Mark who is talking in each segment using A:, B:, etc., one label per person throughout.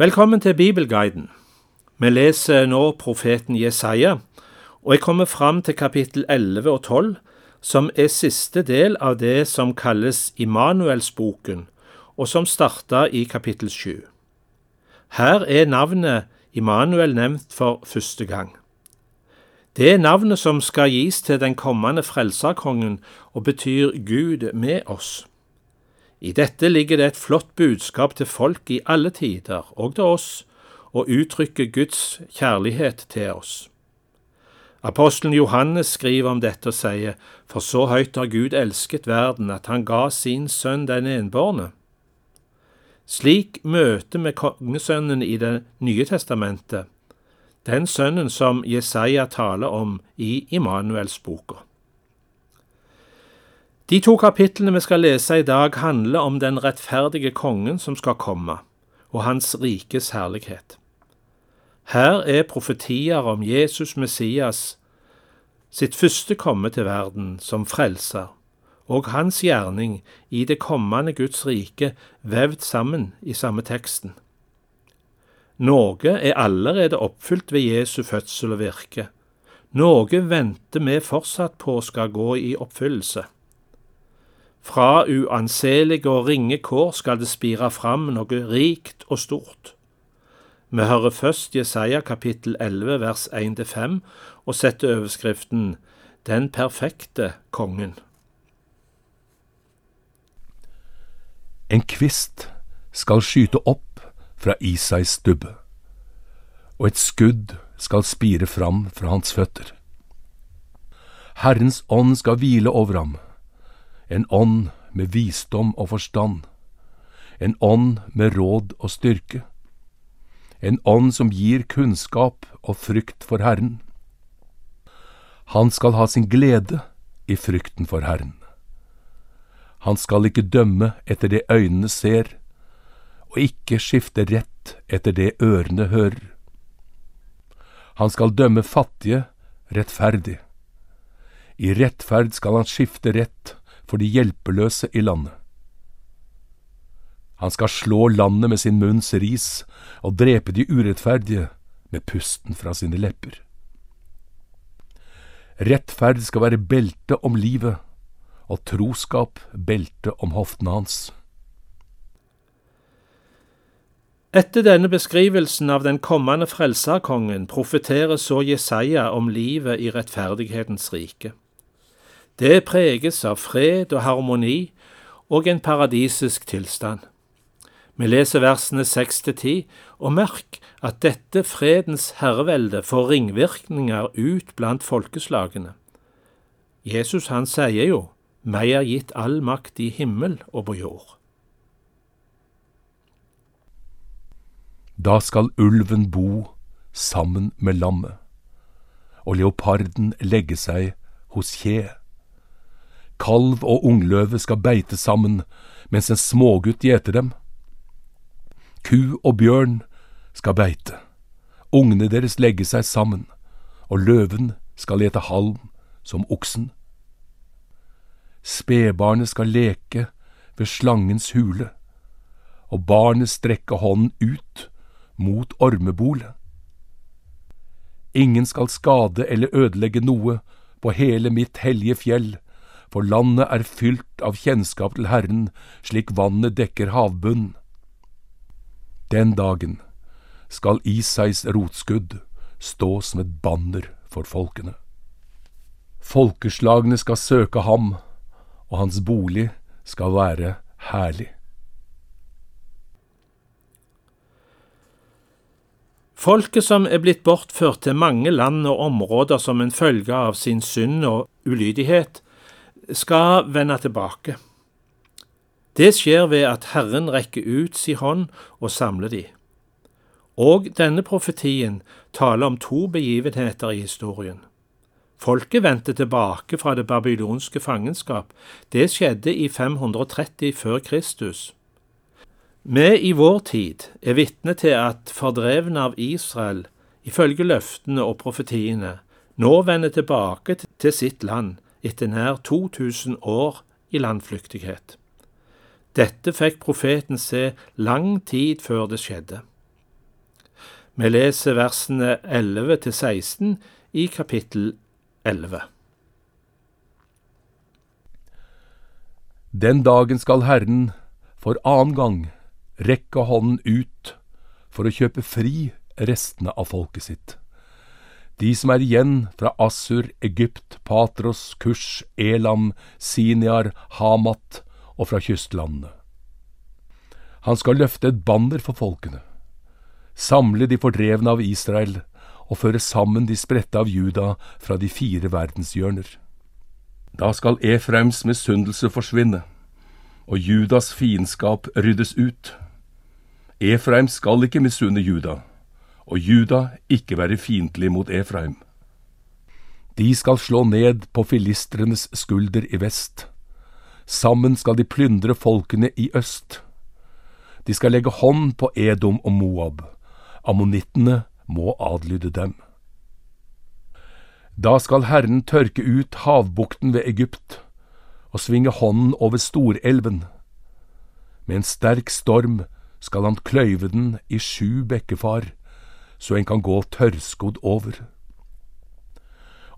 A: Velkommen til Bibelguiden. Vi leser nå profeten Jesaja, og jeg kommer fram til kapittel 11 og 12, som er siste del av det som kalles Immanuelsboken, og som starta i kapittel 7. Her er navnet Immanuel nevnt for første gang. Det er navnet som skal gis til den kommende frelserkongen og betyr Gud med oss. I dette ligger det et flott budskap til folk i alle tider, og til oss, og uttrykker Guds kjærlighet til oss. Apostelen Johannes skriver om dette og sier, For så høyt har Gud elsket verden, at han ga sin sønn den enbårne. Slik møter vi kongesønnen i Det nye testamentet, den sønnen som Jesaja taler om i Immanuelsboka. De to kapitlene vi skal lese i dag, handler om den rettferdige kongen som skal komme, og hans rikes herlighet. Her er profetier om Jesus Messias sitt første komme til verden som frelser, og hans gjerning i det kommende Guds rike vevd sammen i samme teksten. Norge er allerede oppfylt ved Jesu fødsel og virke. Norge venter vi fortsatt på skal gå i oppfyllelse. Fra uanselige og ringe kår skal det spire fram noe rikt og stort. Vi hører først Jesaja kapittel 11 vers 1-5 og setter overskriften Den perfekte kongen.
B: En kvist skal skyte opp fra Isais stubbe, og et skudd skal spire fram fra hans føtter. Herrens ånd skal hvile over ham, en ånd med visdom og forstand, en ånd med råd og styrke en ånd som gir kunnskap og frykt for Herren. Han skal ha sin glede i frykten for Herren. Han skal ikke dømme etter det øynene ser, og ikke skifte rett etter det ørene hører. Han skal dømme fattige rettferdig. I rettferd skal han skifte rett for de hjelpeløse i landet. Han skal slå landet med sin munns ris og drepe de urettferdige med pusten fra sine lepper. Rettferd skal være belte om livet, og troskap belte om hoftene hans.
A: Etter denne beskrivelsen av den kommende frelserkongen profeterer så Jesaja om livet i rettferdighetens rike. Det preges av fred og harmoni og en paradisisk tilstand. Vi leser versene seks til ti, og merk at dette fredens herrevelde får ringvirkninger ut blant folkeslagene. Jesus han sier jo, meg er gitt all makt i himmel og på jord.
B: Da skal ulven bo sammen med lammet, og leoparden legge seg hos kje. Kalv og ungløve skal beite sammen, mens en smågutt gjeter dem. Ku og bjørn skal beite, ungene deres legge seg sammen, og løven skal ete halm som oksen. Spedbarnet skal leke ved slangens hule, og barnet strekke hånden ut mot ormebolet. Ingen skal skade eller ødelegge noe på hele mitt hellige fjell, for landet er fylt av kjennskap til Herren, slik vannet dekker havbunnen. Den dagen skal Isais rotskudd stå som et banner for folkene. Folkeslagene skal søke ham, og hans bolig skal være herlig.
A: Folket som er blitt bortført til mange land og områder som en følge av sin synd og ulydighet, skal vende tilbake. Det skjer ved at Herren rekker ut si hånd og samler de. Og denne profetien taler om to begivenheter i historien. Folket vendte tilbake fra det babylonske fangenskap. Det skjedde i 530 før Kristus. Vi i vår tid er vitne til at fordrevne av Israel, ifølge løftene og profetiene, nå vender tilbake til sitt land etter nær 2000 år i landflyktighet. Dette fikk profeten se lang tid før det skjedde. Vi leser versene 11 til 16 i kapittel 11.
B: Den dagen skal Herren for annen gang rekke hånden ut for å kjøpe fri restene av folket sitt. De som er igjen fra Assur, Egypt, Patros, Kush, Elam, Siniar, Hamat og fra kystlandene. Han skal løfte et banner for folkene, samle de fordrevne av Israel og føre sammen de spredte av Juda fra de fire verdenshjørner. Da skal Efraims misunnelse forsvinne, og Judas fiendskap ryddes ut. Efraim skal ikke misunne Juda, og Juda ikke være fiendtlig mot Efraim. De skal slå ned på filistrenes skulder i vest. Sammen skal de plyndre folkene i øst. De skal legge hånd på Edom og Moab. Ammonittene må adlyde dem. Da skal Herren tørke ut havbukten ved Egypt og svinge hånden over Storelven. Med en sterk storm skal han kløyve den i sju bekkefar så en kan gå tørrskodd over.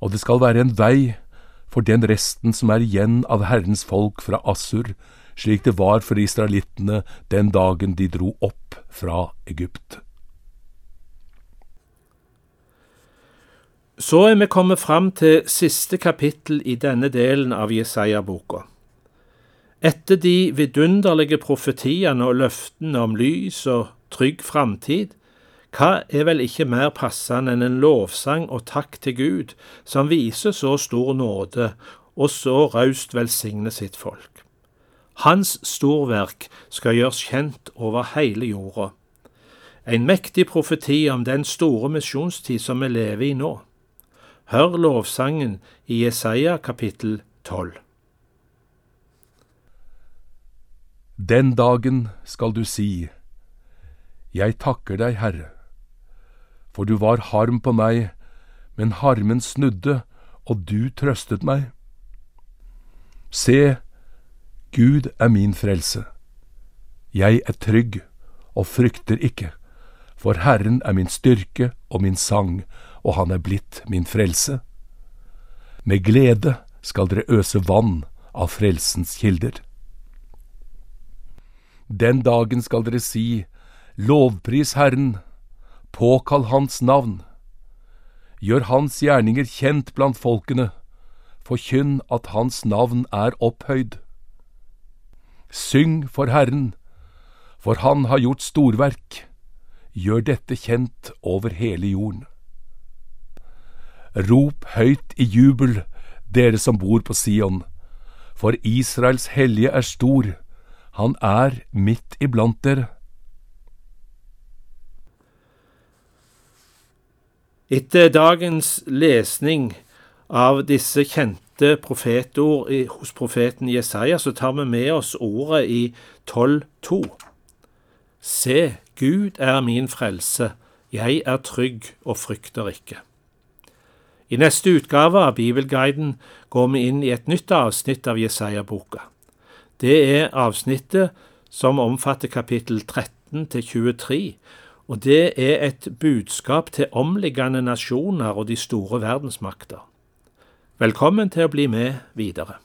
B: Og det skal være en vei for den resten som er igjen av Herrens folk fra Assur, slik det var for israelittene den dagen de dro opp fra Egypt.
A: Så er vi kommet fram til siste kapittel i denne delen av Jesaja-boka. Etter de vidunderlige profetiene og løftene om lys og trygg framtid, hva er vel ikke mer passende enn en lovsang og takk til Gud, som viser så stor nåde og så raust velsigner sitt folk. Hans storverk skal gjøres kjent over hele jorda. En mektig profeti om den store misjonstid som vi lever i nå. Hør lovsangen i Jesaja kapittel 12.
B: Den dagen skal du si, Jeg takker deg, Herre for du var harm på meg, men harmen snudde, og du trøstet meg. Se, Gud er min frelse. Jeg er trygg og frykter ikke, for Herren er min styrke og min sang, og Han er blitt min frelse. Med glede skal dere øse vann av frelsens kilder. Den dagen skal dere si, Lovpris Herren, Påkall Hans navn. Gjør Hans gjerninger kjent blant folkene. Forkynn at Hans navn er opphøyd. Syng for Herren, for Han har gjort storverk. Gjør dette kjent over hele jorden. Rop høyt i jubel, dere som bor på Sion, for Israels hellige er stor, han er midt iblant dere.
A: Etter dagens lesning av disse kjente profetord hos profeten Jesaja, så tar vi med oss ordet i 12.2. Se, Gud er min frelse, jeg er trygg og frykter ikke. I neste utgave av Bibelguiden går vi inn i et nytt avsnitt av Jesaja-boka. Det er avsnittet som omfatter kapittel 13 til 23, og det er et budskap til omliggende nasjoner og de store verdensmakter. Velkommen til å bli med videre.